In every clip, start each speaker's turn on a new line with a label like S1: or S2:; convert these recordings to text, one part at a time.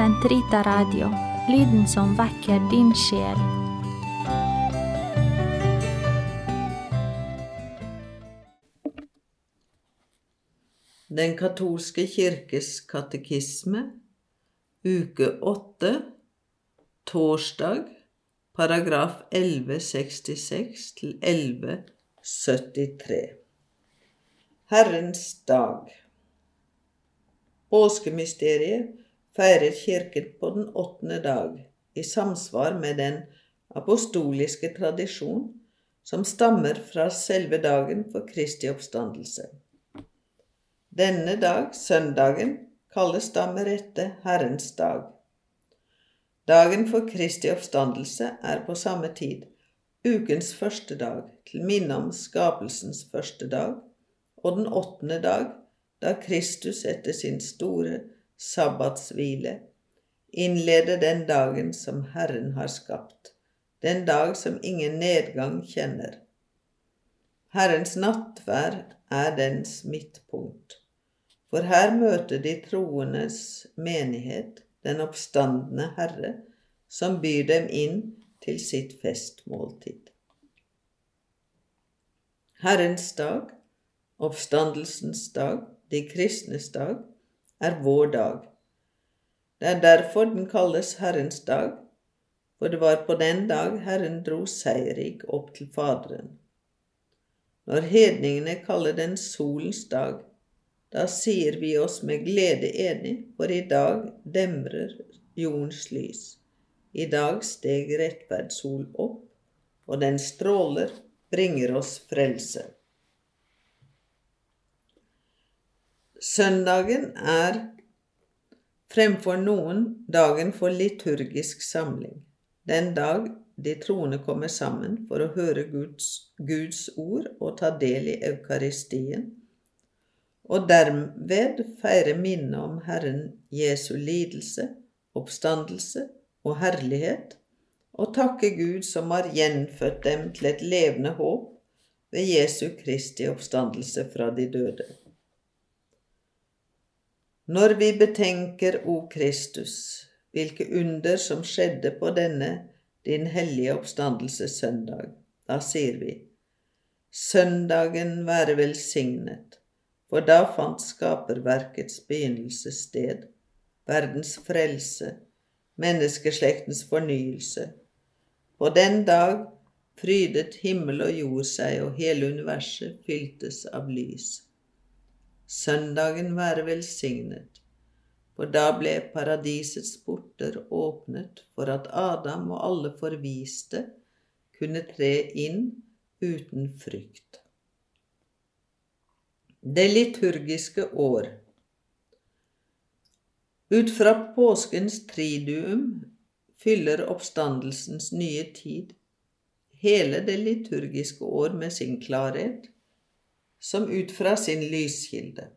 S1: Sentrita Radio, lyden som vekker din sjel.
S2: Den katolske kirkes katekisme, uke åtte, torsdag, paragraf 1166 til 1173. Herrens dag. Påskemysteriet feirer Kirken på den åttende dag, i samsvar med den apostoliske tradisjon som stammer fra selve dagen for Kristi oppstandelse. Denne dag, søndagen, kalles da med rette Herrens dag. Dagen for Kristi oppstandelse er på samme tid ukens første dag, til minne om skapelsens første dag, og den åttende dag, da Kristus etter sin store sabbatshvile innleder den dagen som Herren har skapt, den dag som ingen nedgang kjenner. Herrens nattverd er dens midtpunkt. For her møter de troendes menighet den oppstandende Herre, som byr dem inn til sitt festmåltid. Herrens dag, oppstandelsens dag, de kristnes dag, er vår dag. Det er derfor den kalles Herrens dag, for det var på den dag Herren dro seierrik opp til Faderen. Når hedningene kaller den solens dag, da sier vi oss med glede enig, for i dag demrer jordens lys. I dag steg rettferdssol opp, og den stråler, bringer oss frelse. Søndagen er fremfor noen dagen for liturgisk samling, den dag de troende kommer sammen for å høre Guds, Guds ord og ta del i Eukaristien og derved feire minnet om Herren Jesu lidelse, oppstandelse og herlighet, og takke Gud som har gjenfødt dem til et levende håp ved Jesu Kristi oppstandelse fra de døde. Når vi betenker, O Kristus, hvilke under som skjedde på denne din hellige oppstandelsessøndag, da sier vi, Søndagen være velsignet for da fant skaperverkets begynnelse sted, verdens frelse, menneskeslektens fornyelse. På den dag frydet himmel og jord seg, og hele universet fyltes av lys. Søndagen være velsignet, for da ble paradisets porter åpnet for at Adam og alle forviste kunne tre inn uten frykt. Det liturgiske år. Ut fra påskens triduum fyller oppstandelsens nye tid hele det liturgiske år med sin klarhet, som ut fra sin lyskilde.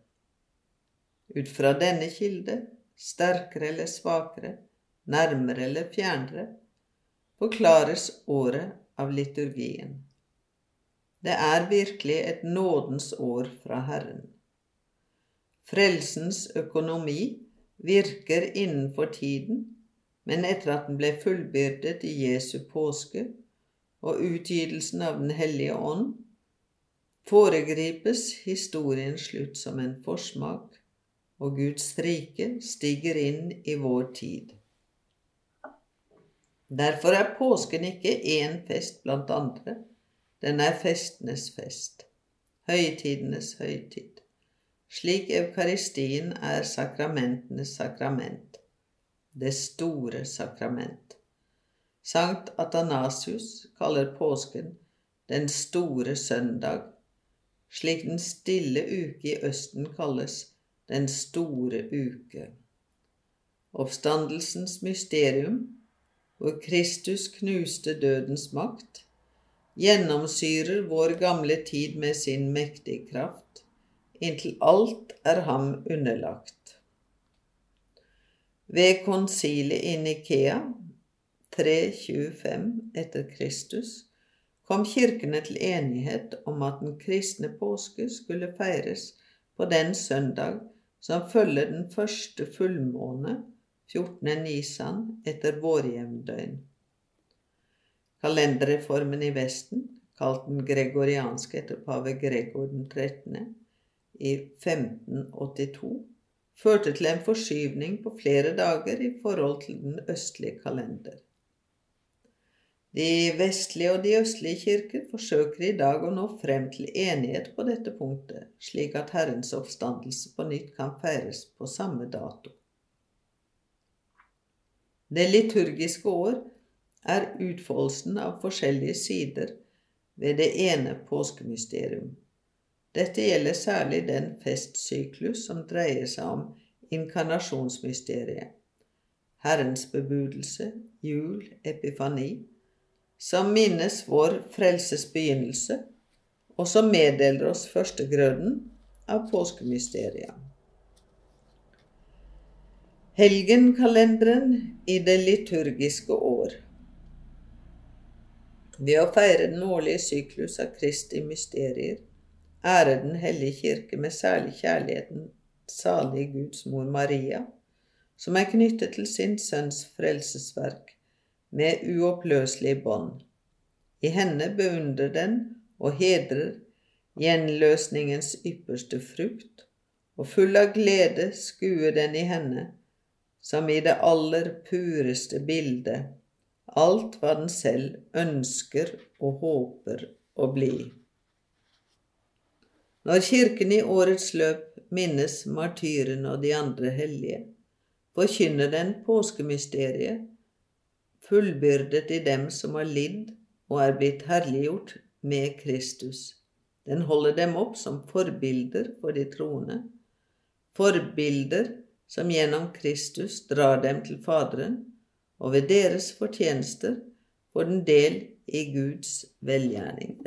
S2: Ut fra denne kilde, sterkere eller svakere, nærmere eller fjernere, forklares året av liturgien. Det er virkelig et nådens år fra Herren. Frelsens økonomi virker innenfor tiden, men etter at den ble fullbyrdet i Jesu påske og utgytelsen av Den hellige ånd, foregripes historien slutt som en forsmak, og Guds rike stiger inn i vår tid. Derfor er påsken ikke én fest blant andre, den er festenes fest, høytidenes høytid, slik eukaristien er sakramentenes sakrament, det store sakrament. Sankt Atanasius kaller påsken den store søndag, slik den stille uke i Østen kalles den store uke. Oppstandelsens mysterium, hvor Kristus knuste dødens makt, gjennomsyrer vår gamle tid med sin mektige kraft, inntil alt er ham underlagt. Ved konsilet i Nikea 325 etter Kristus kom kirkene til enighet om at den kristne påske skulle feires på den søndag som følger den første fullmåne 14. Nisan etter vårjevndøgn. Kalenderreformen i Vesten, kalt den gregorianske etter pave Gregor den 13., i 1582, førte til en forskyvning på flere dager i forhold til den østlige kalender. De vestlige og de østlige kirker forsøker i dag å nå frem til enighet på dette punktet, slik at Herrens oppstandelse på nytt kan feires på samme dato. Det liturgiske år er utfoldelsen av forskjellige sider ved det ene påskemysterium. Dette gjelder særlig den festsyklus som dreier seg om inkarnasjonsmysteriet, Herrens bebudelse, jul, epifani, som minnes vår frelses begynnelse, og som meddeler oss førstegrøden av påskemysteriet. Helgenkalenderen i det liturgiske år. Ved å feire den årlige syklus av Kristi mysterier ærer Den hellige kirke med særlig kjærligheten salige Guds mor Maria, som er knyttet til sin sønns frelsesverk med uoppløselige bånd. I henne beundrer den og hedrer gjenløsningens ypperste frukt, og full av glede skuer den i henne, som i det aller pureste bildet, alt hva den selv ønsker og håper å bli. Når Kirken i årets løp minnes martyrene og de andre hellige, forkynner den påskemysteriet fullbyrdet i dem som har lidd og er blitt herliggjort med Kristus. Den holder dem opp som forbilder for de troende, forbilder som gjennom Kristus drar dem til Faderen, og ved deres fortjenester får den del i Guds velgjerning.